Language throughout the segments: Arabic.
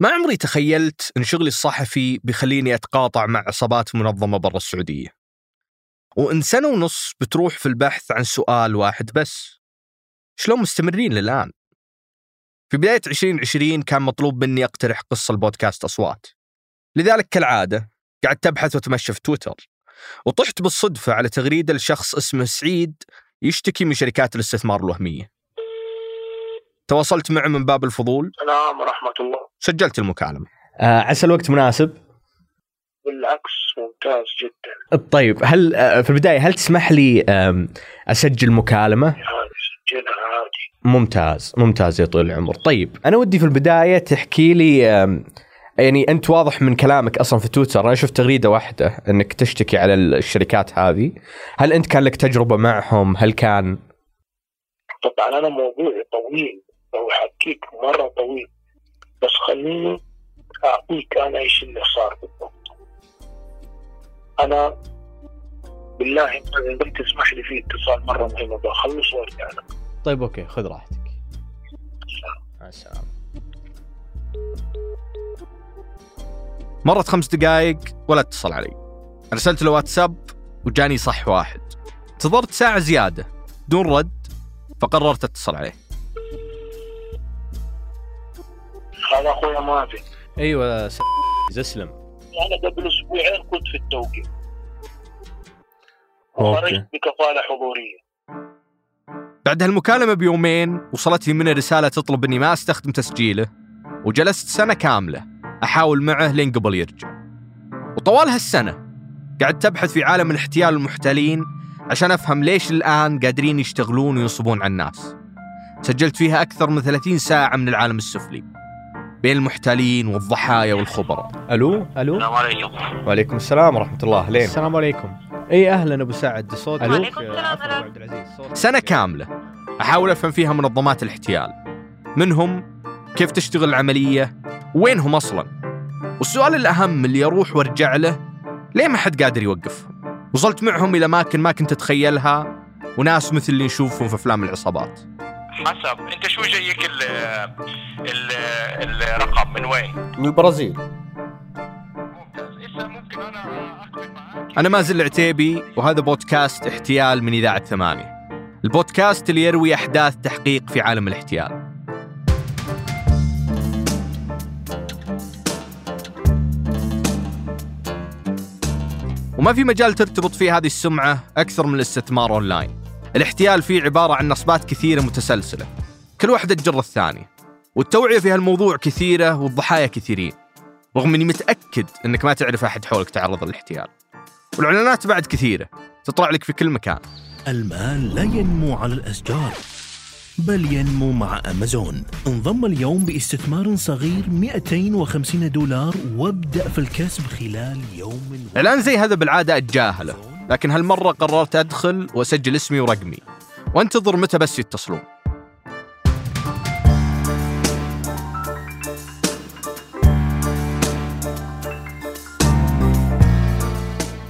ما عمري تخيلت إن شغلي الصحفي بيخليني أتقاطع مع عصابات منظمة برا السعودية. وإن سنة ونص بتروح في البحث عن سؤال واحد بس. شلون مستمرين للآن؟ في بداية 2020 كان مطلوب مني أقترح قصة البودكاست أصوات. لذلك كالعادة قعدت أبحث وأتمشى في تويتر وطحت بالصدفة على تغريدة لشخص اسمه سعيد يشتكي من شركات الاستثمار الوهمية. تواصلت معه من باب الفضول السلام ورحمة الله سجلت المكالمة. آه عسى الوقت مناسب. بالعكس ممتاز جدا. طيب هل آه في البداية هل تسمح لي مكالمة؟ هذه سجلها عادي. ممتاز ممتاز يا طويل العمر. طيب أنا ودي في البداية تحكي لي يعني أنت واضح من كلامك أصلا في تويتر أنا شفت تغريدة واحدة أنك تشتكي على الشركات هذه. هل أنت كان لك تجربة معهم؟ هل كان؟ طبعا أنا موضوعي طويل لو حكيك مرة طويل. بس خليني أعطيك أنا إيش اللي صار بالضبط. أنا بالله أنت تسمح لي في اتصال مرة مهم بخلص وأرجع لك. طيب أوكي خذ راحتك. مع السلامة. مرت خمس دقائق ولا اتصل علي. أرسلت له واتساب وجاني صح واحد. انتظرت ساعة زيادة دون رد فقررت أتصل عليه. هذا أخويا مازن أيوه س... اسلم أنا قبل أسبوعين كنت في التوقيع. وخرجت بكفالة حضورية. بعد هالمكالمة بيومين وصلتني منه رسالة تطلب إني ما أستخدم تسجيله وجلست سنة كاملة أحاول معه لين قبل يرجع. وطوال هالسنة قعدت أبحث في عالم الاحتيال والمحتالين عشان أفهم ليش الآن قادرين يشتغلون وينصبون على الناس. سجلت فيها أكثر من 30 ساعة من العالم السفلي. بين المحتالين والضحايا والخبراء. ألو؟ ألو؟ السلام عليكم. وعليكم السلام ورحمة الله. لين؟ السلام عليكم. إي أهلا أبو سعد. صوت السلام، العزيز. صوت- سنة كاملة. أحاول أفهم فيها منظمات الاحتيال. منهم كيف تشتغل العملية؟ وينهم أصلا؟ والسؤال الأهم اللي أروح وأرجع له ليه ما حد قادر يوقفهم وصلت معهم إلى أماكن ما كنت أتخيلها وناس مثل اللي نشوفهم في أفلام العصابات. حسب انت شو جايك ال ال الرقم؟ من وين؟ من البرازيل ممكن أنا معك أنا مازن العتيبي وهذا بودكاست احتيال من إذاعة ثمانية. البودكاست اللي يروي أحداث تحقيق في عالم الاحتيال. وما في مجال ترتبط فيه هذه السمعة أكثر من الاستثمار أونلاين. الاحتيال فيه عبارة عن نصبات كثيرة متسلسلة. كل واحدة تجر الثانية. والتوعية في هالموضوع كثيرة والضحايا كثيرين. رغم أني متأكد أنك ما تعرف أحد حولك تعرض للاحتيال. والإعلانات بعد كثيرة. تطلع لك في كل مكان. المال لا ينمو على الأشجار بل ينمو مع أمازون. انضم اليوم باستثمار صغير 250 دولار وابدأ في الكسب خلال يوم واحد. إعلان زي هذا بالعادة أتجاهله. لكن هالمرة قررت أدخل وأسجل اسمي ورقمي. وأنتظر متى بس يتصلون.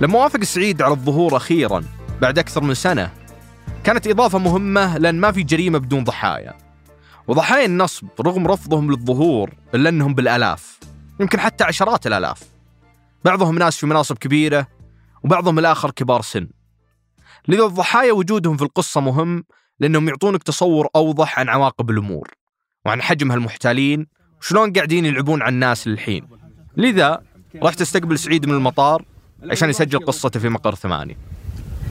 لما وافق سعيد على الظهور أخيرا بعد أكثر من سنة. كانت إضافة مهمة لأن ما في جريمة بدون ضحايا. وضحايا النصب رغم رفضهم للظهور إلا أنهم بالآلاف يمكن حتى عشرات الآلاف. بعضهم ناس في مناصب كبيرة وبعضهم الآخر كبار سن. لذا الضحايا وجودهم في القصة مهم لأنهم يعطونك تصور أوضح عن عواقب الأمور وعن حجم هالمحتالين وشلون قاعدين يلعبون على الناس للحين. لذا رحت استقبل سعيد من المطار عشان يسجل قصته في مقر ثمانية.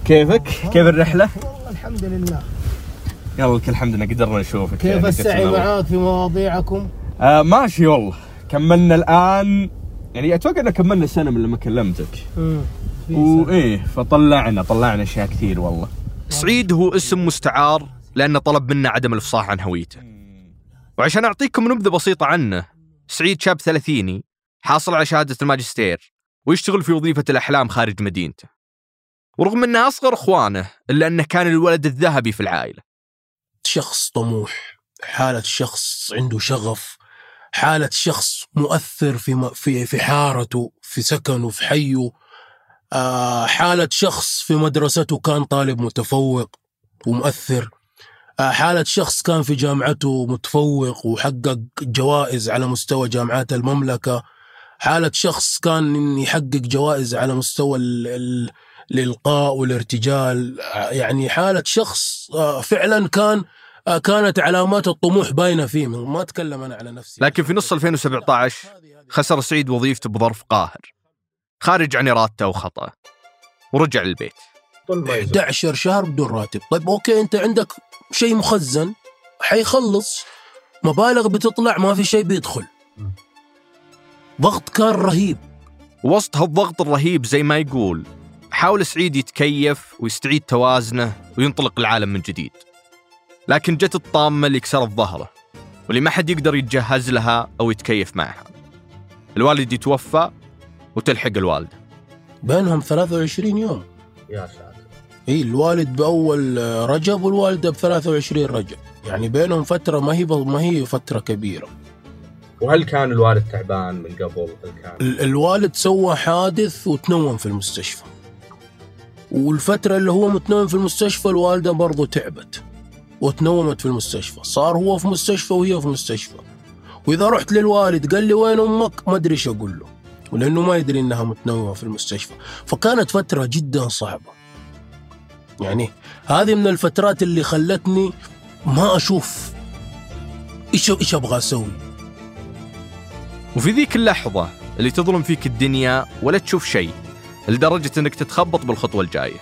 كيفك؟ كيف الرحلة؟ الحمد لله يلا لك الحمد لله قدرنا نشوفك. كيف السعي معاك في مواضيعكم؟ آه ماشي والله. كملنا الآن يعني أتوقع أن كملنا سنة من لما كلمتك. وايه فطلعنا طلعنا أشياء كثير والله. سعيد هو اسم مستعار لأنه طلب منا عدم الإفصاح عن هويته. وعشان أعطيكم نبذة بسيطة عنه سعيد شاب ثلاثيني حاصل على شهادة الماجستير ويشتغل في وظيفة الأحلام خارج مدينته. ورغم أنه أصغر إخوانه إلا أنه كان الولد الذهبي في العائلة. شخص طموح حالة شخص عنده شغف حالة شخص مؤثر في في في حارته في سكنه في حيه. حالة شخص في مدرسته كان طالب متفوق ومؤثر. آه، حالة شخص كان في جامعته متفوق وحقق جوائز على مستوى جامعات المملكة. حالة شخص كان يحقق جوائز على مستوى ال- ال- الإلقاء والارتجال. آه، يعني حالة شخص آه، فعلا كان آه، كانت علامات الطموح باينة فيه. ما أتكلم أنا على نفسي. لكن في نص 2017 خسر سعيد وظيفته بظرف قاهر. خارج عن إرادته وخطأه ورجع للبيت 11 شهر بدون راتب. طيب أوكي أنت عندك شيء مخزن حيخلص مبالغ بتطلع ما في شيء بيدخل. ضغط كان رهيب. وسط هالضغط الرهيب زي ما يقول حاول سعيد يتكيف ويستعيد توازنه وينطلق العالم من جديد. لكن جت الطامة اللي كسرت ظهره واللي ما حد يقدر يتجهز لها أو يتكيف معها. الوالد يتوفى وتلحق الوالدة بينهم 23 يوم. يا ساتر. إي الوالد بأول رجب والوالده ب 23 رجب. يعني بينهم فترة ما هي ما هي فترة كبيرة. وهل كان الوالد تعبان من قبل؟ هل كان؟ ال- الوالد سوى حادث وتنوم في المستشفى. والفترة اللي هو متنوم في المستشفى الوالدة برضو تعبت. وتنومت في المستشفى. صار هو في مستشفى وهي في مستشفى. وإذا رحت للوالد قال لي وين أمك؟ ما أدري إيش أقول له. ولأنه ما يدري إنها متنومة في المستشفى. فكانت فترة جدا صعبة. يعني هذه من الفترات اللي خلتني ما أشوف إيش إيش أبغى أسوي. وفي ذيك اللحظة اللي تظلم فيك الدنيا ولا تشوف شيء لدرجة إنك تتخبط بالخطوة الجاية.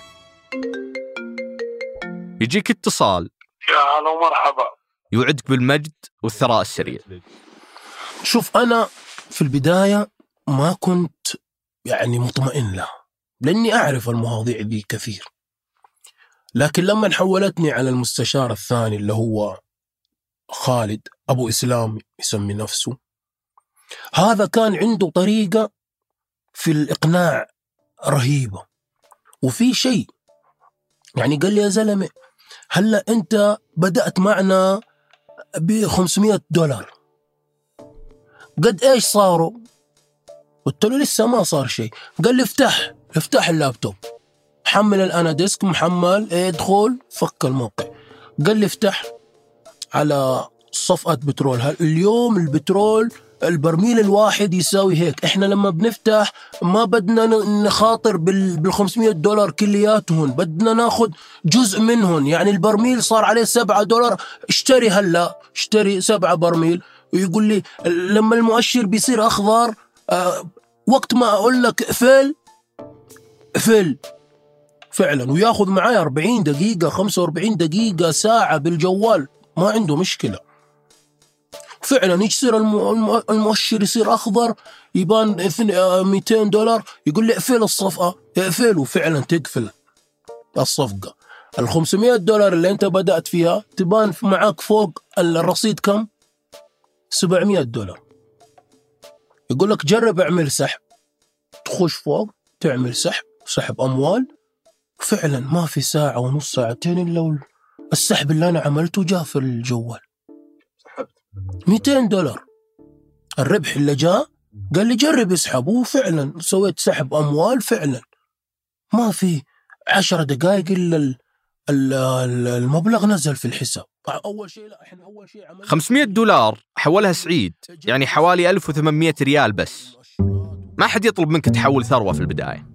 يجيك اتصال. يا هلا ومرحبا. يوعدك بالمجد والثراء السريع. شوف أنا في البداية ما كنت يعني مطمئن له لأني أعرف المواضيع دي كثير لكن لما حولتني على المستشار الثاني اللي هو خالد أبو إسلام يسمي نفسه هذا كان عنده طريقة في الإقناع رهيبة. وفي شيء يعني قال لي يا زلمة هلأ أنت بدأت معنا ب 500 دولار. قد إيش صاروا؟ قلت له لسه ما صار شيء. قال لي افتح افتح اللابتوب. حمل ال AnyDesk محمل ادخل فك الموقع. قال لي افتح على صفقة بترول. اليوم البترول البرميل الواحد يساوي هيك؟ إحنا لما بنفتح ما بدنا نخاطر بال 500 دولار كلياتهم بدنا ناخذ جزء منهم يعني البرميل صار عليه 7 دولار. اشتري هلا اشتري 7 برميل. ويقول لي لما المؤشر بيصير أخضر آه وقت ما أقول لك اقفل اقفل. فعلا وياخذ معي 40 دقيقة 45 دقيقة ساعة بالجوال. ما عنده مشكلة. فعلا يصير؟ الم- الم- المؤشر يصير أخضر يبان اثن- آه، 200 دولار. يقول لي اقفل الصفقة. اقفل وفعلا تقفل الصفقة. ال 500 دولار اللي أنت بدأت فيها تبان معاك فوق الرصيد كم؟ 700 دولار. يقول لك جرب اعمل سحب. تخش فوق تعمل سحب سحب أموال. فعلا ما في ساعة ونص ساعتين إلا السحب اللي أنا عملته جاء في الجوال. 200 دولار. الربح اللي جاء قال لي جرب اسحب. وفعلا سويت سحب أموال فعلا. ما في عشر دقائق إلا ال- ال- ال- المبلغ نزل في الحساب. أول شيء لا إحنا أول شيء عملنا 500 دولار حولها سعيد. يعني حوالي 1800 ريال بس. ما حد يطلب منك تحول ثروة في البداية.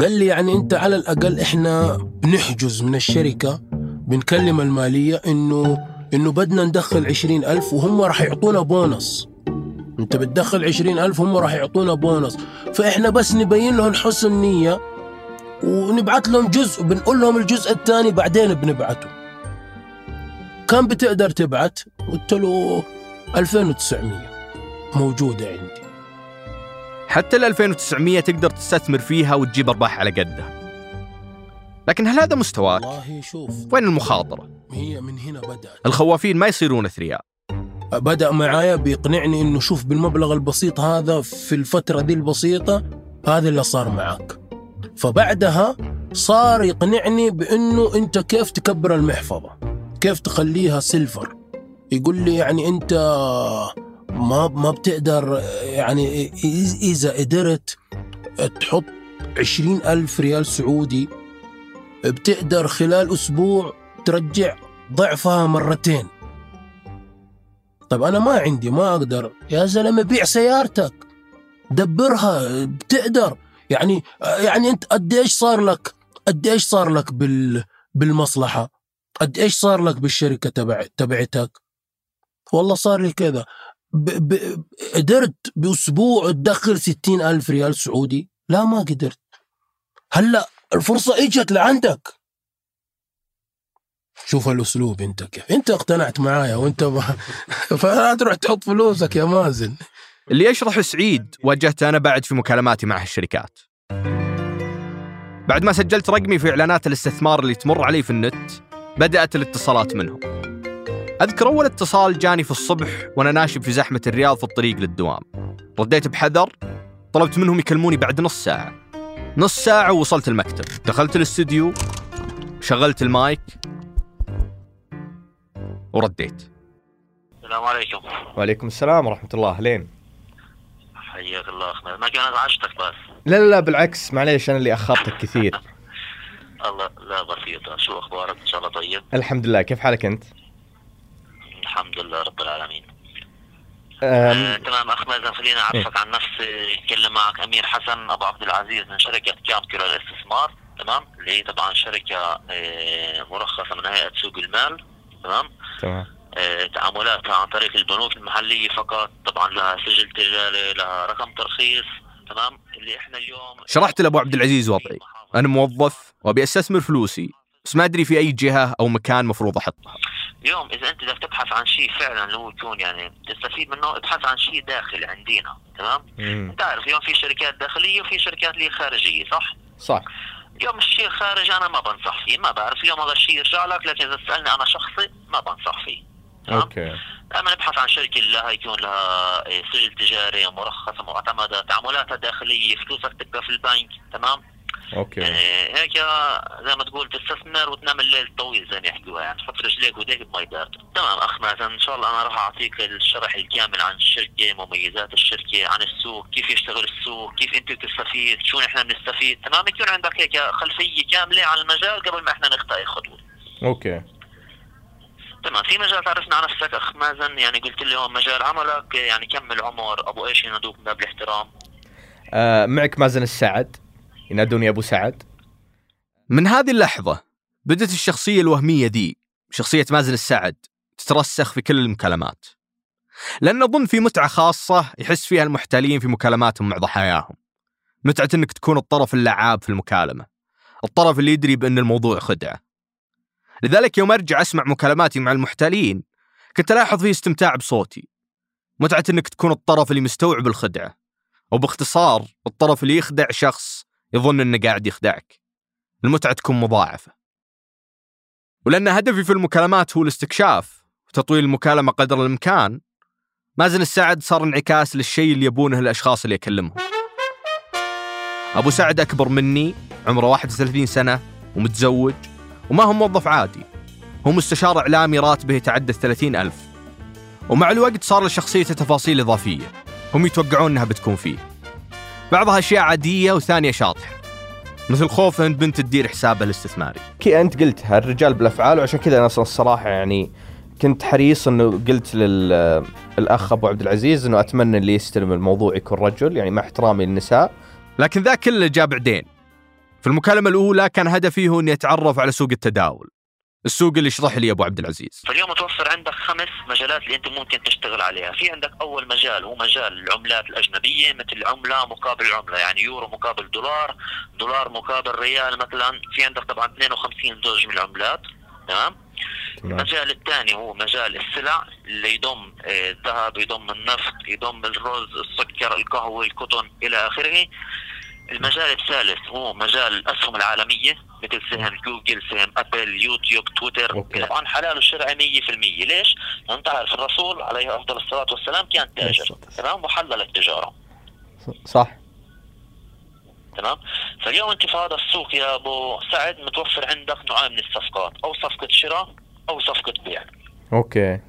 قال لي يعني أنت على الأقل إحنا بنحجز من الشركة بنكلم المالية إنه إنه بدنا ندخل عشرين ألف وهم راح يعطونا بونص. أنت بتدخل عشرين ألف هم راح يعطونا بونص. فإحنا بس نبين لهم حسن نيه ونبعث لهم جزء بنقول لهم الجزء الثاني بعدين بنبعته كم بتقدر تبعت قلت له 2900 موجودة عندي. حتى ال 2900 تقدر تستثمر فيها وتجيب أرباح على قدها. لكن هل هذا مستواك؟ والله شوف وين المخاطرة؟ هي من هنا بدأت. الخوافين ما يصيرون أثرياء بدأ معايا بيقنعني إنه شوف بالمبلغ البسيط هذا في الفترة دي البسيطة هذا اللي صار معك فبعدها صار يقنعني بإنه أنت كيف تكبر المحفظة؟ كيف تخليها سيلفر يقول لي يعني أنت ما ما بتقدر يعني إذا قدرت تحط عشرين ألف ريال سعودي بتقدر خلال أسبوع ترجع ضعفها مرتين. طيب أنا ما عندي ما أقدر. يا زلمة بيع سيارتك. دبرها بتقدر. يعني يعني أنت قد إيش صار لك قد إيش صار لك بال بالمصلحة؟ قد إيش صار لك بالشركة تبع تبعتك؟ والله صار لي كذا. ب... ب... قدرت بأسبوع تدخل ستين ألف ريال سعودي؟ لا ما قدرت. هلأ الفرصة إجت لعندك. شوف الأسلوب أنت كيف. أنت اقتنعت معايا وأنت ب... فلا تروح تحط فلوسك يا مازن. اللي يشرح سعيد واجهته أنا بعد في مكالماتي مع هالشركات. بعد ما سجلت رقمي في إعلانات الاستثمار اللي تمر علي في النت بدأت الاتصالات منهم. أذكر أول اتصال جاني في الصبح وأنا ناشب في زحمة الرياض في الطريق للدوام. رديت بحذر طلبت منهم يكلموني بعد نص ساعة. نص ساعة ووصلت المكتب. دخلت الاستديو شغلت المايك ورديت. السلام عليكم. وعليكم السلام ورحمة الله. لين؟ حياك الله اخ ما كان ازعجتك بس. لا لا لا بالعكس. معليش أنا اللي أخرتك كثير. الله لا بسيطة شو أخبارك؟ إن شاء الله طيب. الحمد لله. كيف حالك أنت؟ الحمد لله رب العالمين. آه، أم تمام اخ مازن خليني أعرفك عن نفسي. يتكلم معك أمير حسن أبو عبد العزيز من شركة كامكيو للاستثمار. تمام؟ اللي هي طبعا شركة آه، مرخصة من هيئة سوق المال. تمام؟ تمام. آه، تعاملاتها عن طريق البنوك المحلية فقط طبعا لها سجل تجاري لها رقم ترخيص تمام؟ اللي إحنا اليوم شرحت لأبو عبد العزيز وضعي أنا موظف وأبي أستثمر فلوسي بس ما أدري في أي جهة أو مكان مفروض أحطها. اليوم إذا أنت بدك تبحث عن شيء فعلا اللي هو يكون يعني تستفيد منه ابحث عن شيء داخلي عندنا تمام؟ أنت عارف اليوم في شركات داخلية وفي شركات اللي خارجية صح؟ صح. اليوم الشيء الخارجي أنا ما بنصح فيه ما بعرف اليوم هذا الشيء يرجع لك لكن إذا تسالني أنا شخصي ما بنصح فيه. تمام okay. دائما نبحث عن شركة لها يكون لها إيه، سجل تجاري مرخصة معتمدة تعاملاتها داخلية فلوسك تبقى في البنك تمام؟ okay. يعني هيك زي ما تقول تستثمر وتنام الليل طويل زي ما يحكوها يعني تحط رجليك وايديك بمي باردة تمام أخ مازن إن شاء الله أنا راح أعطيك الشرح الكامل عن الشركة مميزات الشركة عن السوق كيف يشتغل السوق كيف أنت بتستفيد شو نحن بنستفيد. تمام يكون عندك هيك خلفية كاملة عن المجال قبل ما إحنا نخطئ خطوة. أوكي. تمام في مجال تعرفنا عن نفسك اخ مازن؟ يعني قلت لي هون مجال عملك يعني كم العمر؟ أبو إيش ينادوك من باب الاحترام؟ آه معك مازن السعد ينادوني أبو سعد. من هذه اللحظة بدت الشخصية الوهمية دي شخصية مازن السعد تترسخ في كل المكالمات. لأن اظن في متعة خاصة يحس فيها المحتالين في مكالماتهم مع ضحاياهم. متعة إنك تكون الطرف اللعاب في المكالمة الطرف اللي يدري بأن الموضوع خدعة. لذلك يوم أرجع أسمع مكالماتي مع المحتالين كنت الاحظ فيه استمتاع بصوتي. متعة إنك تكون الطرف اللي مستوعب الخدعة أو باختصار الطرف اللي يخدع شخص يظن إنه قاعد يخدعك. المتعة تكون مضاعفة. ولأن هدفي في المكالمات هو الاستكشاف وتطويل المكالمة قدر الإمكان مازن السعد صار انعكاس للشيء اللي يبونه الأشخاص اللي اكلمهم أبو سعد أكبر مني عمره 31 سنة ومتزوج. وما هو موظف عادي. هو مستشار إعلامي راتبه يتعدى 30 ألف. ومع الوقت صار لشخصيته تفاصيل إضافية. هم يتوقعون إنها بتكون فيه. بعضها أشياء عادية وثانية شاطحة. مثل خوفه إن بنت تدير حسابه الاستثماري. كي أنت قلتها الرجال بالأفعال وعشان كذا أنا أصلا الصراحة يعني كنت حريص إنه قلت للاخ أبو عبد العزيز إنه أتمنى اللي يستلم الموضوع يكون رجل يعني مع احترامي للنساء. لكن ذا كله جاء بعدين. في المكالمة الأولى كان هدفي هو إني أتعرف على سوق التداول. السوق اللي يشرح لي أبو عبد العزيز. فاليوم متوفر عندك خمس مجالات اللي أنت ممكن تشتغل عليها. في عندك أول مجال هو مجال العملات الأجنبية مثل عملة مقابل عملة يعني يورو مقابل دولار دولار مقابل ريال مثلا. في عندك طبعا 52 زوج من العملات تمام؟ المجال الثاني هو مجال السلع اللي يضم آه، الذهب يضم النفط يضم الرز السكر القهوة القطن إلى آخره. المجال الثالث هو مجال الاسهم العالمية مثل سهم جوجل سهم أبل يوتيوب تويتر. okay. طبعا حلال الشرعي 100% ليش؟ انت عارف الرسول عليه أفضل الصلاة والسلام كان تاجر. تمام؟ وحلل التجارة. صح. تمام؟ فاليوم أنت في هذا السوق يا أبو سعد متوفر عندك نوعين من الصفقات أو صفقة شراء أو صفقة بيع. okay.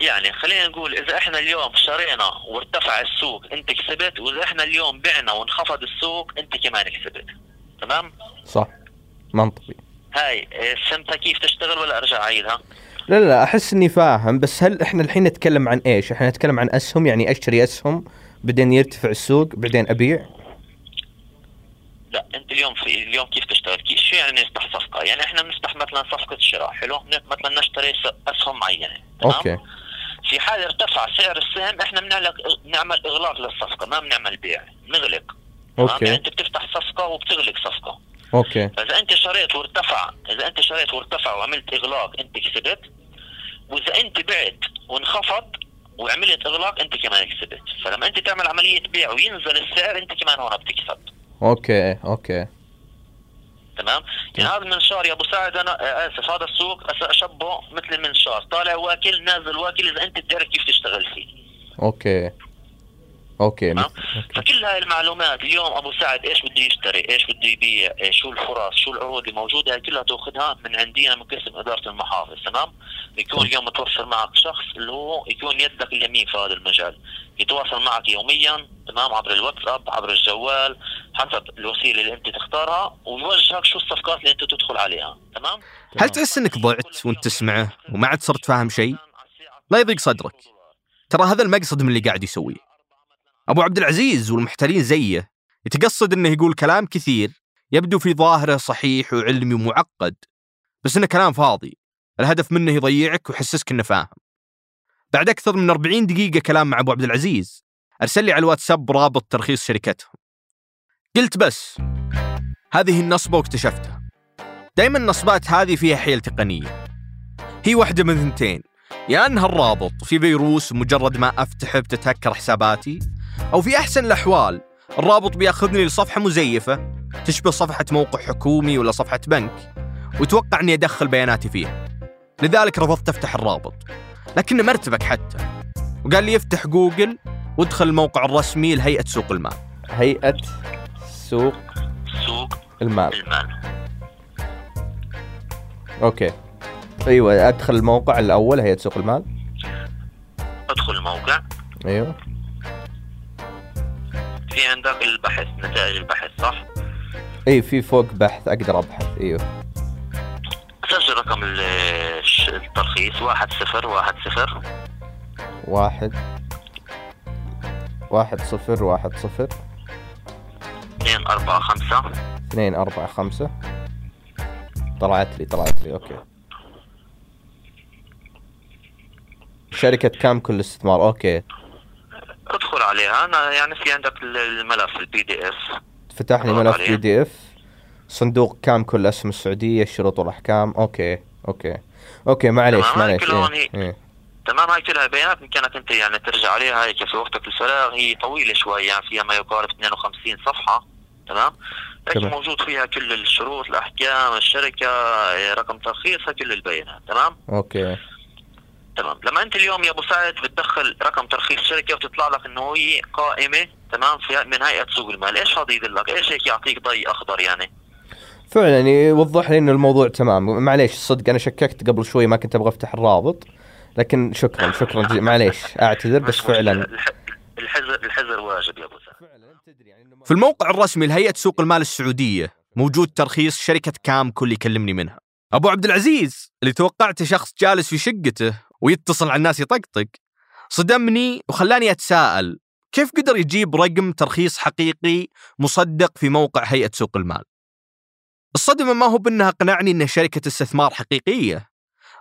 يعني خلينا نقول إذا إحنا اليوم شرينا وارتفع السوق أنت كسبت وإذا إحنا اليوم بعنا وانخفض السوق أنت كمان كسبت تمام صح منطقي هاي فهمتها كيف تشتغل ولا أرجع اعيدها؟ لا لا أحس إني فاهم بس هل إحنا الحين نتكلم عن إيش؟ إحنا نتكلم عن أسهم يعني أشتري أسهم بعدين يرتفع السوق بعدين أبيع لا أنت اليوم في اليوم كيف تشتغل؟ كيف شو يعني نفتح صفقة؟ يعني إحنا بنفتح مثلا صفقة شراء حلو؟ مثلا نشتري أسهم معينة تمام؟ أوكي في حال ارتفع سعر السهم إحنا بنعلق بنعمل إغلاق للصفقة ما بنعمل بيع نغلق. تمام؟ okay. يعني أنت بتفتح صفقة وبتغلق صفقة. okay. فإذا أنت شريت وارتفع إذا أنت شريت وارتفع وعملت إغلاق أنت كسبت. وإذا أنت بعت وانخفض وعملت إغلاق أنت كمان كسبت. فلما أنت تعمل عملية بيع وينزل السعر أنت كمان هون بتكسب. okay okay. تمام؟ يعني هذا المنشار يا أبو سعد أنا آسف هذا السوق اشبهه مثل المنشار طالع واكل نازل واكل إذا أنت بتعرف كيف تشتغل فيه. okay. okay. تمام؟ okay فكل هاي المعلومات اليوم أبو سعد إيش بده يشتري؟ إيش بده يبيع؟ إيش شو الفرص؟ شو العروض الموجودة؟ هاي كلها تأخذها من عندنا من قسم إدارة المحافظ تمام؟ يكون اليوم متوفر معك شخص اللي هو يكون يدك اليمين في هذا المجال. يتواصل معك يوميا تمام؟ عبر الواتساب عبر الجوال حسب الوسيلة اللي أنت تختارها ويوجهك شو الصفقات اللي أنت تدخل عليها تمام. هل تحس إنك ضعت وأنت تسمعه وما عاد صرت فاهم شيء؟ لا يضيق صدرك. ترى هذا المقصد من اللي قاعد يسويه. أبو عبد العزيز والمحتالين زيه. يتقصد إنه يقول كلام كثير يبدو في ظاهره صحيح وعلمي ومعقد بس إنه كلام فاضي. الهدف منه يضيعك ويحسسك إنه فاهم. بعد أكثر من 40 دقيقة كلام مع أبو عبد العزيز. أرسل لي على الواتساب رابط ترخيص شركتهم. قلت بس. هذه النصبة واكتشفتها. دائما النصبات هذه فيها حيل تقنية. هي واحدة من ثنتين. يا أنها الرابط في فيروس مجرد ما أفتحه بتتهكر حساباتي أو في أحسن الأحوال الرابط بيأخذني لصفحة مزيفة تشبه صفحة موقع حكومي ولا صفحة بنك ويتوقع إني أدخل بياناتي فيها. لذلك رفضت أفتح الرابط لكنه مرتبك حتى. وقال لي افتح جوجل وادخل الموقع الرسمي لهيئة سوق المال. هيئة سوق سوق المال. المال. أوكي. أيوه أدخل الموقع الأول هيئة سوق المال. أدخل الموقع. أيوه. عندك البحث نتائج البحث صح؟ اي في فوق بحث أقدر أبحث أيوه سجل رقم الترخيص واحد صفر واحد صفر. واحد. واحد صفر واحد صفر. اثنين أربعة خمسة. اثنين أربعة خمسة. طلعت لي طلعت لي okay. شركة كامكو للاستثمار okay. ادخل عليها. أنا يعني في عندك ال- الملف ال PDF فتح لي ملف. PDF صندوق كامكو الاسهم السعودية الشروط والأحكام. okay okay okay معليش تمام، معليش كلهم إيه. إيه. تمام هاي كلها بيانات. بإمكانك أنت يعني ترجع عليها هيك في وقتك الفراغ هي طويلة شوي يعني فيها ما يقارب 52 صفحة. تمام؟ هيك تمام. موجود فيها؟ كل الشروط الأحكام الشركة إيه، رقم ترخيصها كل البيانات. تمام؟ okay. تمام. لما انت اليوم يا أبو سعد بتدخل رقم ترخيص شركة وتطلع لك إنه هي قائمة تمام في من هيئة سوق المال إيش هذا يدلك؟ إيش هيك يعطيك ضي أخضر يعني؟ فعلا يعني وضح لي إنه الموضوع تمام. معليش صدق أنا شككت قبل شوي ما كنت أبغى أفتح الرابط لكن شكرا شكرا جزيلا. معليش أعتذر بس. فعلا. الح- الحذر الحذر واجب يا أبو سعد. في الموقع الرسمي لهيئة سوق المال السعودية موجود ترخيص شركة كامكو اللي يكلمني منها. أبو عبد العزيز اللي توقعته شخص جالس في شقته ويتصل على الناس يطقطق. صدمني وخلاني أتساءل كيف قدر يجيب رقم ترخيص حقيقي مصدق في موقع هيئة سوق المال؟ الصدمة ما هو بأنها قنعني أنه شركة استثمار حقيقية.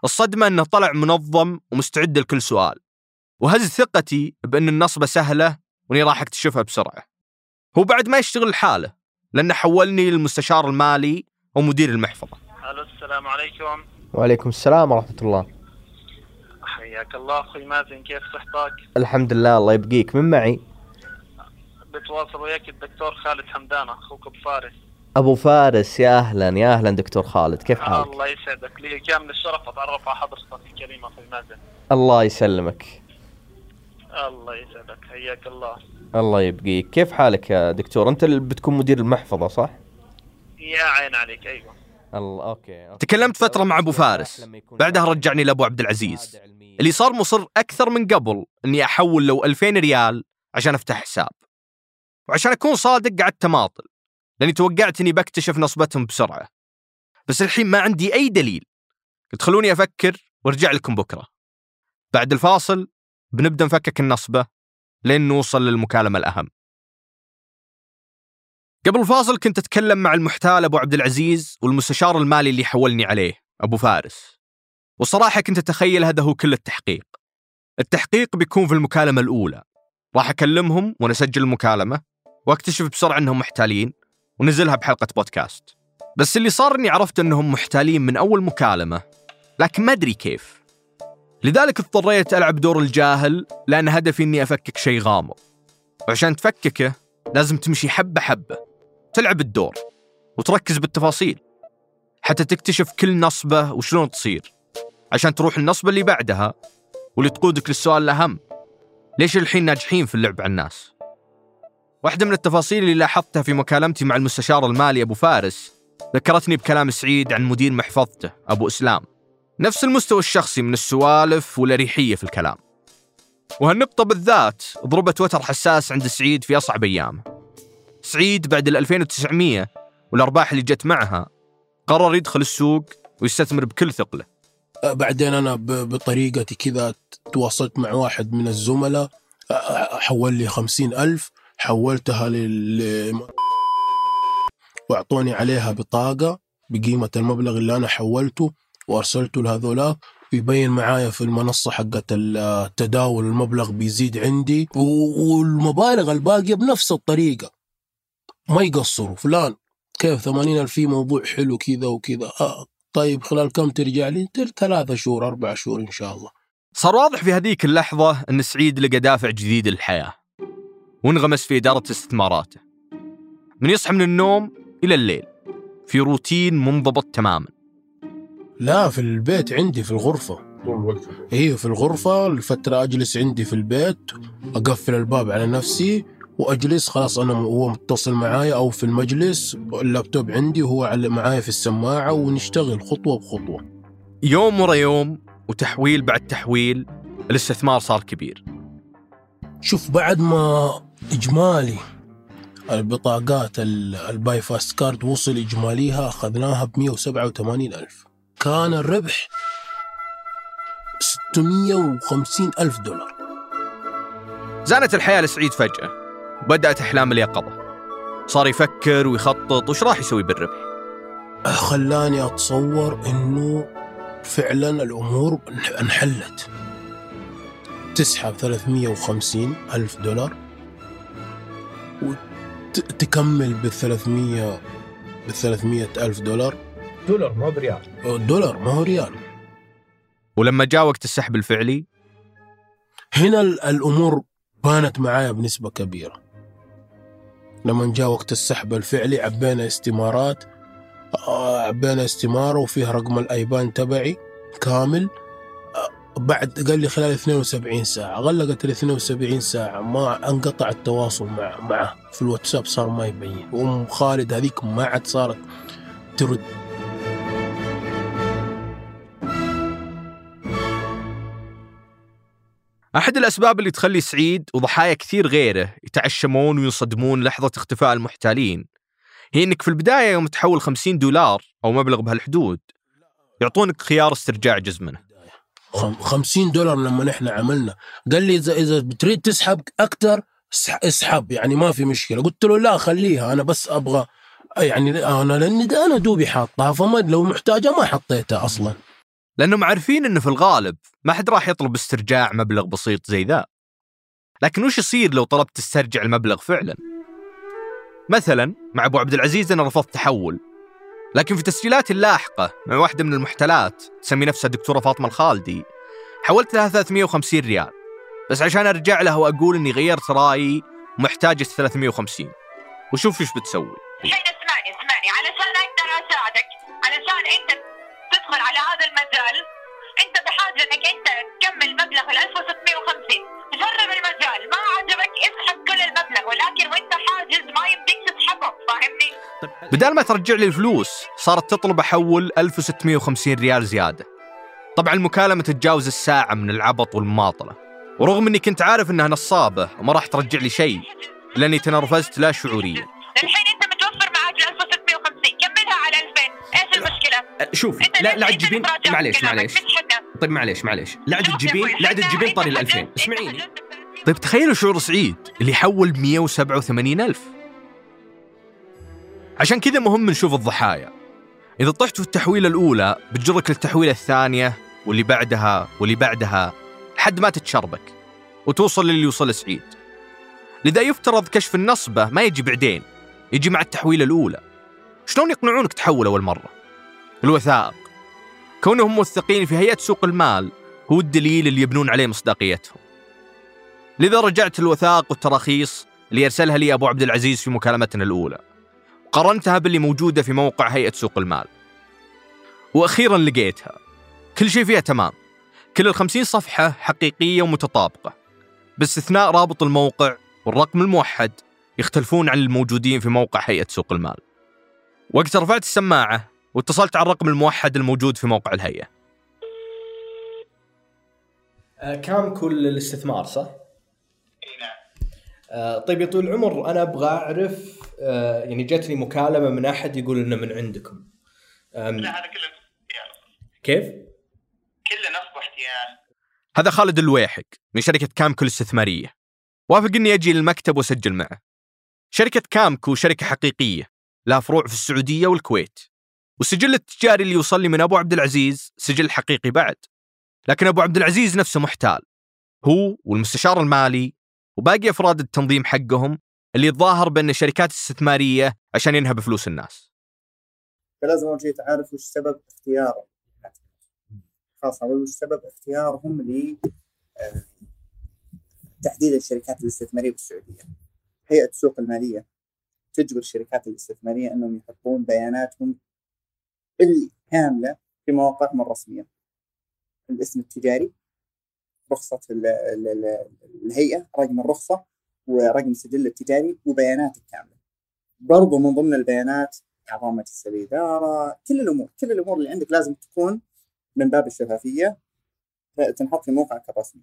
الصدمة أنه طلع منظم ومستعد لكل سؤال. وهز ثقتي بأن النصبة سهلة وإني راح أكتشفها بسرعة. هو بعد ما يشتغل لحاله لأنه حولني للمستشار المالي ومدير المحفظة. ألو السلام عليكم. وعليكم السلام ورحمة الله. حياك الله. أخوي مازن كيف صحتك؟ الحمد لله الله يبقيك. من معي؟ بتواصل وياك الدكتور خالد حمدان أخوك أبو فارس. أبو فارس يا أهلا يا أهلا دكتور خالد. كيف حالك؟ الله يسعدك. لي كامل الشرف أتعرف على حضرتك الكريم أخوي مازن. الله يسلمك. الله يسعدك. حياك الله. الله يبقيك. كيف حالك يا دكتور؟ أنت اللي بتكون مدير المحفظة صح؟ يا عين عليك. أيوه. الله okay, okay. تكلمت فترة مع أبو فارس. بعدها رجعني لأبو عبد العزيز. اللي صار مصر أكثر من قبل إني أحول له 2000 ريال عشان أفتح حساب. وعشان أكون صادق قعدت اماطل لأني توقعت إني بكتشف نصبتهم بسرعة. بس الحين ما عندي أي دليل. قلت خلوني أفكر وأرجع لكم بكرة. بعد الفاصل بنبدأ نفكك النصبة لين نوصل للمكالمة الأهم. قبل الفاصل كنت أتكلم مع المحتال أبو عبد العزيز والمستشار المالي اللي حولني عليه أبو فارس. والصراحة كنت أتخيل هذا هو كل التحقيق. التحقيق بيكون في المكالمة الأولى. راح أكلمهم وأنا أسجل المكالمة وأكتشف بسرعة أنهم محتالين ونزلها بحلقة بودكاست. بس اللي صار أني عرفت أنهم محتالين من أول مكالمة لكن ما أدري كيف. لذلك اضطريت ألعب دور الجاهل لأن هدفي أني أفكك شيء غامض. وعشان تفككه لازم تمشي حبة حبة. تلعب الدور وتركز بالتفاصيل. حتى تكتشف كل نصبة وشلون تصير. عشان تروح النصبة اللي بعدها واللي تقودك للسؤال الأهم. ليش الحين ناجحين في اللعب على الناس؟ واحدة من التفاصيل اللي لاحظتها في مكالمتي مع المستشار المالي أبو فارس ذكرتني بكلام سعيد عن مدير محفظته أبو إسلام. نفس المستوى الشخصي من السوالف والأريحية في الكلام. وهالنقطة بالذات ضربت وتر حساس عند سعيد في أصعب أيامه سعيد بعد ال 2900 والأرباح اللي جت معها قرر يدخل السوق ويستثمر بكل ثقله. بعدين أنا بطريقتي كذا تواصلت مع واحد من الزملاء آه، حول لي خمسين ألف حولتها لل وأعطوني عليها بطاقة بقيمة المبلغ اللي أنا حولته وأرسلته لهذولاك. يبين معايا في المنصة حقت التداول المبلغ بيزيد عندي والمبالغ الباقية بنفس الطريقة. ما يقصروا. فلان كيف؟ ثمانين ألف في موضوع حلو كذا وكذا. آه طيب خلال كم ترجع لي؟ ثلاثة شهور أربع شهور إن شاء الله. صار واضح في هذيك اللحظة أن سعيد لقى دافع جديد للحياة وانغمس في إدارة استثماراته. من يصحى من النوم إلى الليل في روتين منضبط تماما. لا في البيت عندي في الغرفة. أيوه في الغرفة الفترة أجلس عندي في البيت أقفل الباب على نفسي. وأجلس خلاص أنا هو متصل معايا أو في المجلس اللابتوب عندي وهو معايا في السماعة ونشتغل خطوة بخطوة. يوم ورا يوم وتحويل بعد تحويل الاستثمار صار كبير. شوف بعد ما إجمالي البطاقات ال- الباي فاست كارد وصل إجماليها أخذناها ب 187 ألف. كان الربح 650 ألف دولار. زانت الحياة لسعيد فجأة. وبدأت أحلام اليقظة. صار يفكر ويخطط وش راح يسوي بالربح. خلاني أتصور إنه فعلا الأمور انح- انحلت. تسحب 350 ألف دولار وتكمل بال 300 بال 300 ألف دولار. دولار ما بريال. دولار ما هو ريال. ولما جاء وقت السحب الفعلي هنا ال- الأمور بانت معايا بنسبة كبيرة. لما جاء وقت السحب الفعلي عبينا استمارات آه، عبينا استماره وفيها رقم الأيبان تبعي كامل. آه، بعد قال لي خلال 72 ساعة. غلقت ال 72 ساعة ما انقطع التواصل مع معه. في الواتساب صار ما يبين. وأم خالد هذيك ما عاد صارت ترد. أحد الأسباب اللي تخلي سعيد وضحايا كثير غيره يتعشمون وينصدمون لحظة اختفاء المحتالين هي إنك في البداية يوم تحول 50 دولار أو مبلغ بهالحدود يعطونك خيار استرجاع جزء منه. خم- 50 دولار لما نحن عملنا. قال لي اذا إذا بتريد تسحب أكثر اسحب يعني ما في مشكلة. قلت له لا خليها أنا بس أبغى يعني أنا لأني ده أنا دوبي حاطها فما لو محتاجة ما حطيتها أصلا. لأنهم عارفين إنه في الغالب ما حد راح يطلب استرجاع مبلغ بسيط زي ذا. لكن وش يصير لو طلبت تسترجع المبلغ فعلا؟ مثلا مع أبو عبد العزيز أنا رفضت تحول. لكن في تسجيلاتي اللاحقة مع واحدة من المحتلات تسمي نفسها الدكتورة فاطمة الخالدي حولت لها 350 ريال. بس عشان أرجع لها وأقول إني غيرت رأيي ومحتاجة 350 وشوف إيش بتسوي. الحين اسمعني اسمعني. علشان أقدر أساعدك علشان أنت تدخل على هذا المجال انت بحاجة انك انت تكمل مبلغ ال 1650 جرب المجال ما عجبك اسحب كل المبلغ ولكن وانت حاجز ما يمديك تسحبه فاهمني؟ بدال ما ترجع لي الفلوس صارت تطلب أحول 1650 ريال زيادة. طبعا المكالمة تتجاوز الساعة من العبط والمماطله. ورغم إني كنت عارف إنها نصابة وما راح ترجع لي شيء لأني تنرفزت لا شعوريا. الحين أنت لا لا تجيبين معليش معليش. طيب معليش معليش. لا شوف تجيبين لا تجيبين طاري ال حجزت- 2000 أنت اسمعيني. طيب تخيلوا شعور سعيد اللي يحول 187 ألف. عشان كذا مهم نشوف الضحايا. إذا طحت في التحويلة الأولى بتجرك للتحويلة الثانية واللي بعدها واللي بعدها لحد ما تتشربك وتوصل للي يوصل سعيد. لذا يفترض كشف النصبة ما يجي بعدين يجي مع التحويلة الأولى. شلون يقنعونك تحول أول مرة؟ الوثائق كونهم موثقين في هيئة سوق المال هو الدليل اللي يبنون عليه مصداقيتهم. لذا رجعت الوثائق والتراخيص اللي يرسلها لي أبو عبد العزيز في مكالمتنا الأولى. وقارنتها باللي موجودة في موقع هيئة سوق المال. وأخيرا لقيتها. كل شيء فيها تمام. كل الخمسين صفحة حقيقية ومتطابقة. باستثناء رابط الموقع والرقم الموحد يختلفون عن الموجودين في موقع هيئة سوق المال. وقت رفعت السماعة واتصلت على الرقم الموحد الموجود في موقع الهيئة. كام كل الاستثمار صح؟ إي نعم. آه طيب يا طويل العمر أنا أبغى أعرف آه يعني جاتني مكالمة من أحد يقول إنه من عندكم. لا هذا كله احتيال كيف؟ كله نصب واحتيال هذا خالد الويحق من شركة كامكو الاستثمارية. وافق إني أجي للمكتب وأسجل معه. شركة كامكو شركة حقيقية لها فروع في السعودية والكويت. والسجل التجاري اللي يوصل لي من أبو عبد العزيز سجل حقيقي بعد. لكن أبو عبد العزيز نفسه محتال هو والمستشار المالي وباقي أفراد التنظيم حقهم اللي يتظاهر بأن شركات استثمارية عشان ينهب فلوس الناس. فلازم أول شيء تعرف وش سبب اختياره خاصة وش سبب اختيارهم ل آه، تحديد الشركات الاستثمارية بالسعودية. هيئة السوق المالية تجبر الشركات الاستثمارية إنهم يحطون بياناتهم الكاملة في مواقعهم الرسمية الاسم التجاري رخصة ال- ال- ال- الهيئة رقم الرخصة ورقم السجل التجاري وبيانات الكاملة. برضو من ضمن البيانات اعضاء مجلس الاداره كل الأمور كل الأمور اللي عندك لازم تكون من باب الشفافية تنحط في موقعك الرسمي.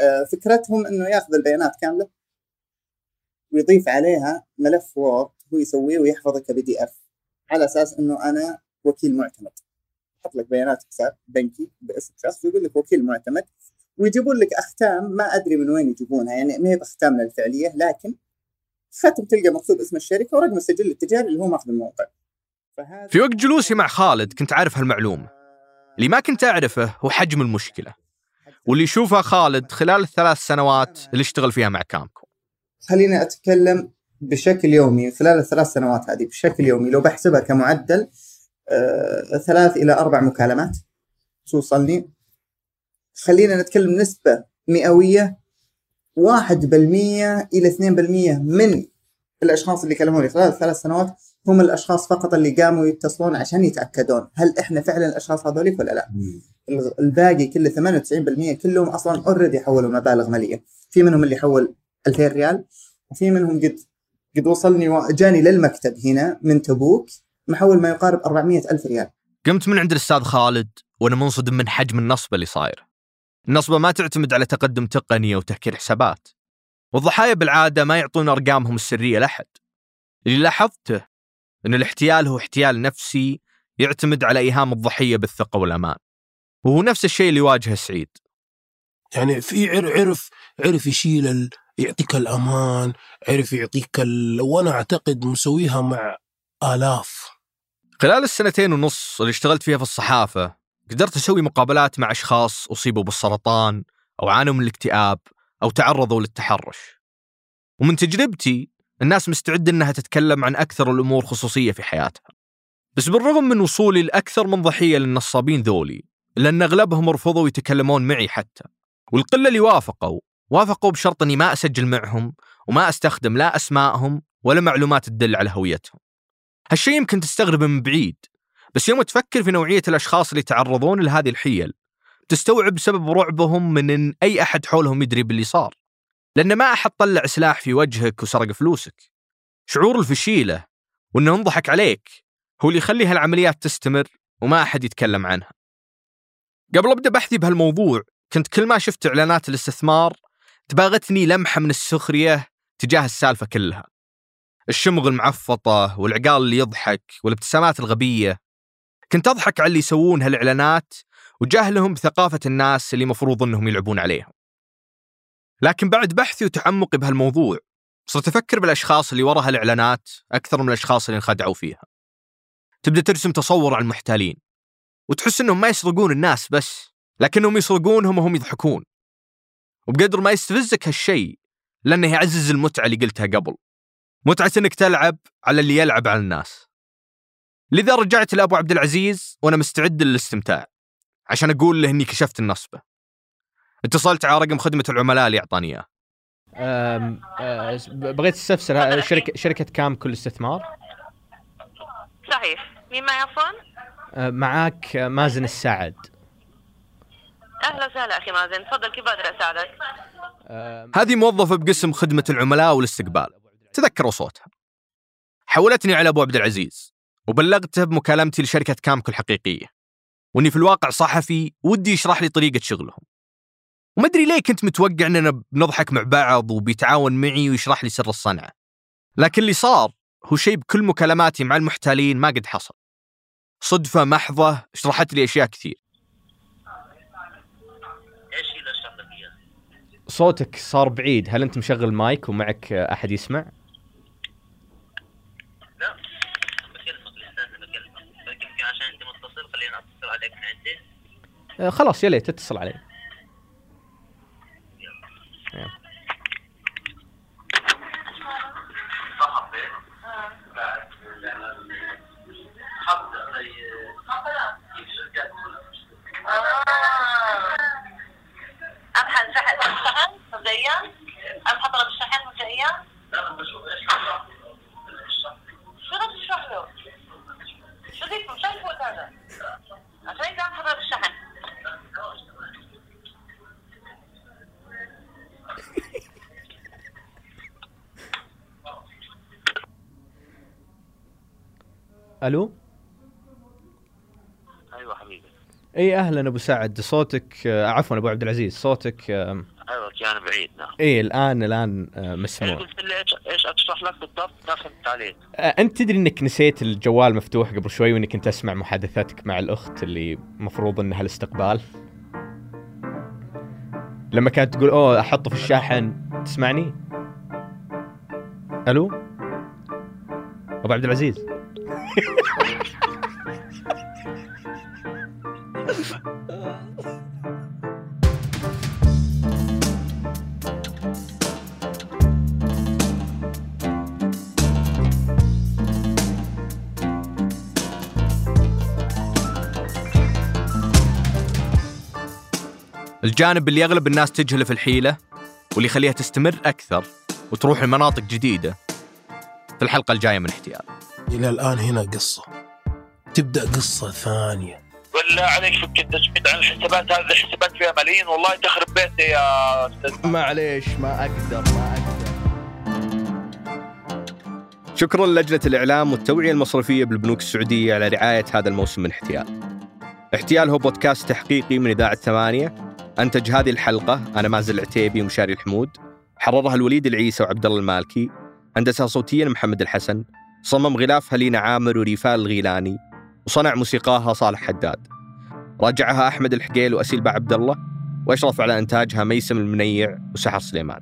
آه، فكرتهم إنه ياخذ البيانات كاملة ويضيف عليها ملف وورد هو يسويه ويحفظه كبي دي إف على أساس إنه أنا وكيل معتمد. يحط لك بيانات حساب بنكي باسم شخص ويقول لك وكيل معتمد ويجيبون لك أختام ما أدري من وين يجيبونها يعني ما هي بأختامنا الفعلية لكن ختم تلقى مكتوب اسم الشركة ورقم السجل التجاري اللي هو ماخذ الموقع. فهذا في وقت جلوسي مع خالد كنت عارف هالمعلومة. اللي ما كنت أعرفه هو حجم المشكلة. واللي يشوفها خالد خلال الثلاث سنوات اللي اشتغل فيها مع كامكو. خليني أتكلم بشكل يومي خلال الثلاث سنوات هذه بشكل يومي لو بحسبها كمعدل ثلاث إلى أربع مكالمات. توصلني. خلينا نتكلم نسبة مئوية واحد بالمية إلى اثنين بالمية من الأشخاص اللي كلموني خلال الثلاث سنوات هم الأشخاص فقط اللي قاموا يتصلون عشان يتأكدون هل إحنا فعلا الأشخاص هذوليك ولا لا. الباقي كله 98% كلهم أصلا اوريدي حولوا مبالغ مالية. في منهم اللي حول 2000 ريال وفي منهم قد قد وصلني جاني للمكتب هنا من تبوك. محول ما يقارب 400 ألف ريال قمت من عند الأستاذ خالد وأنا منصدم من حجم النصبه اللي صايره. النصبة ما تعتمد على تقدم تقني أو تهكير حسابات. والضحايا بالعادة ما يعطون أرقامهم السرية لأحد. اللي لاحظته إن الاحتيال هو احتيال نفسي يعتمد على إيهام الضحية بالثقة والأمان. وهو نفس الشيء اللي يواجهه سعيد. يعني في عر- عرف عرف يشيل ال... يعطيك الأمان عرف يعطيك ال... وأنا أعتقد مسويها مع آلاف خلال السنتين ونص اللي اشتغلت فيها في الصحافة قدرت أسوي مقابلات مع أشخاص أصيبوا بالسرطان أو عانوا من الاكتئاب أو تعرضوا للتحرش. ومن تجربتي الناس مستعدة أنها تتكلم عن أكثر الأمور خصوصية في حياتها. بس بالرغم من وصولي لأكثر من ضحية للنصابين ذولي إلا أن أغلبهم رفضوا يتكلمون معي حتى. والقلة اللي وافقوا وافقوا بشرط أني ما أسجل معهم وما أستخدم لا أسمائهم ولا معلومات تدل على هويتهم. هالشيء يمكن تستغربه من بعيد بس يوم تفكر في نوعية الأشخاص اللي يتعرضون لهذه الحيل تستوعب سبب رعبهم من أن أي أحد حولهم يدري باللي صار. لأن ما أحد طلع سلاح في وجهك وسرق فلوسك. شعور الفشيلة وأنه انضحك عليك هو اللي يخلي هالعمليات تستمر وما أحد يتكلم عنها. قبل أبدأ بحثي بهالموضوع كنت كل ما شفت إعلانات الاستثمار تباغتني لمحة من السخرية تجاه السالفة كلها. الشمغ المعفطة والعقال اللي يضحك والابتسامات الغبية. كنت أضحك على اللي يسوون هالإعلانات وجهلهم بثقافة الناس اللي مفروض أنهم يلعبون عليهم. لكن بعد بحثي وتعمقي بهالموضوع صرت أفكر بالأشخاص اللي وراء هالإعلانات أكثر من الأشخاص اللي انخدعوا فيها. تبدأ ترسم تصور عن المحتالين وتحس أنهم ما يسرقون الناس بس لكنهم يسرقونهم وهم يضحكون. وبقدر ما يستفزك هالشيء لأنه يعزز المتعة اللي قلتها قبل. متعة أنك تلعب على اللي يلعب على الناس. لذا رجعت لأبو عبد العزيز وأنا مستعد للاستمتاع عشان أقول له إني كشفت النصبة. اتصلت على رقم خدمة العملاء اللي أم، أه، بغيت أستفسر شركة شركة كام كل استثمار؟ صحيح. مين معي عفوا؟ أه، معاك مازن السعد. أهلا وسهلا أخي مازن تفضل كيف بقدر أساعدك؟ هذه موظفة بقسم خدمة العملاء والاستقبال. تذكروا صوتها. حولتني على أبو عبد العزيز وبلغته بمكالمتي لشركة كامكو الحقيقية. وإني في الواقع صحفي ودي يشرح لي طريقة شغلهم. وما أدري ليه كنت متوقع أننا بنضحك مع بعض وبيتعاون معي ويشرح لي سر الصنعة. لكن اللي صار هو شيء بكل مكالماتي مع المحتالين ما قد حصل. صدفة محضة شرحت لي أشياء كثير. إيش هي اللي اشرح لك اياها؟ صوتك صار بعيد. هل أنت مشغل مايك ومعك أحد يسمع لا بكلمك لسه بكلمك لكن يمكن عشان انت متصل خليني اتصل عليك من عندي أه، خلاص يا ليت تتصل علي. أبحث شحن طلب الشحن مبدئيا شو بدك تشرح له؟ شو بدك مش عارف هذا عشان هيك ابحث طلب الشحن ألو؟ أيوه حبيبي. إي أهلا أبو سعد. صوتك أه، عفوا أبو عبد العزيز. صوتك أيوه كان بعيد نعم. إي الآن الآن إيش مسموع. قلت لي إيش إيش أشرح لك بالضبط؟ ما فهمت عليك أنت تدري إنك نسيت الجوال مفتوح قبل شوي وإني كنت أسمع محادثتك مع الأخت اللي مفروض إنها الاستقبال؟ لما كانت تقول أوه أحطه في الشاحن. تسمعني؟ ألو؟ أبو عبد العزيز. الجانب اللي أغلب الناس تجهله في الحيلة واللي يخليها تستمر أكثر وتروح لمناطق جديدة في الحلقة الجاية من احتيال إلى الآن هنا قصة. تبدأ قصة ثانية. بالله عليك فك التجميد عن الحسابات هذه الحسابات فيها ملايين. والله تخرب بيتي يا أستاذ. معليش ما أقدر ما أقدر. شكرا للجنة الإعلام والتوعية المصرفية بالبنوك السعودية على رعاية هذا الموسم من احتيال. احتيال هو بودكاست تحقيقي من إذاعة ثمانية. أنتج هذه الحلقة أنا مازن العتيبي ومشاري الحمود. حررها الوليد العيسى وعبد الله المالكي. هندسة صوتيا محمد الحسن. صمم غلافها لينا عامر وريفال الغيلاني وصنع موسيقاها صالح حداد. راجعها أحمد الحقيل وأسيل عبد الله وأشرف على إنتاجها ميسم المنيع وسحر سليمان.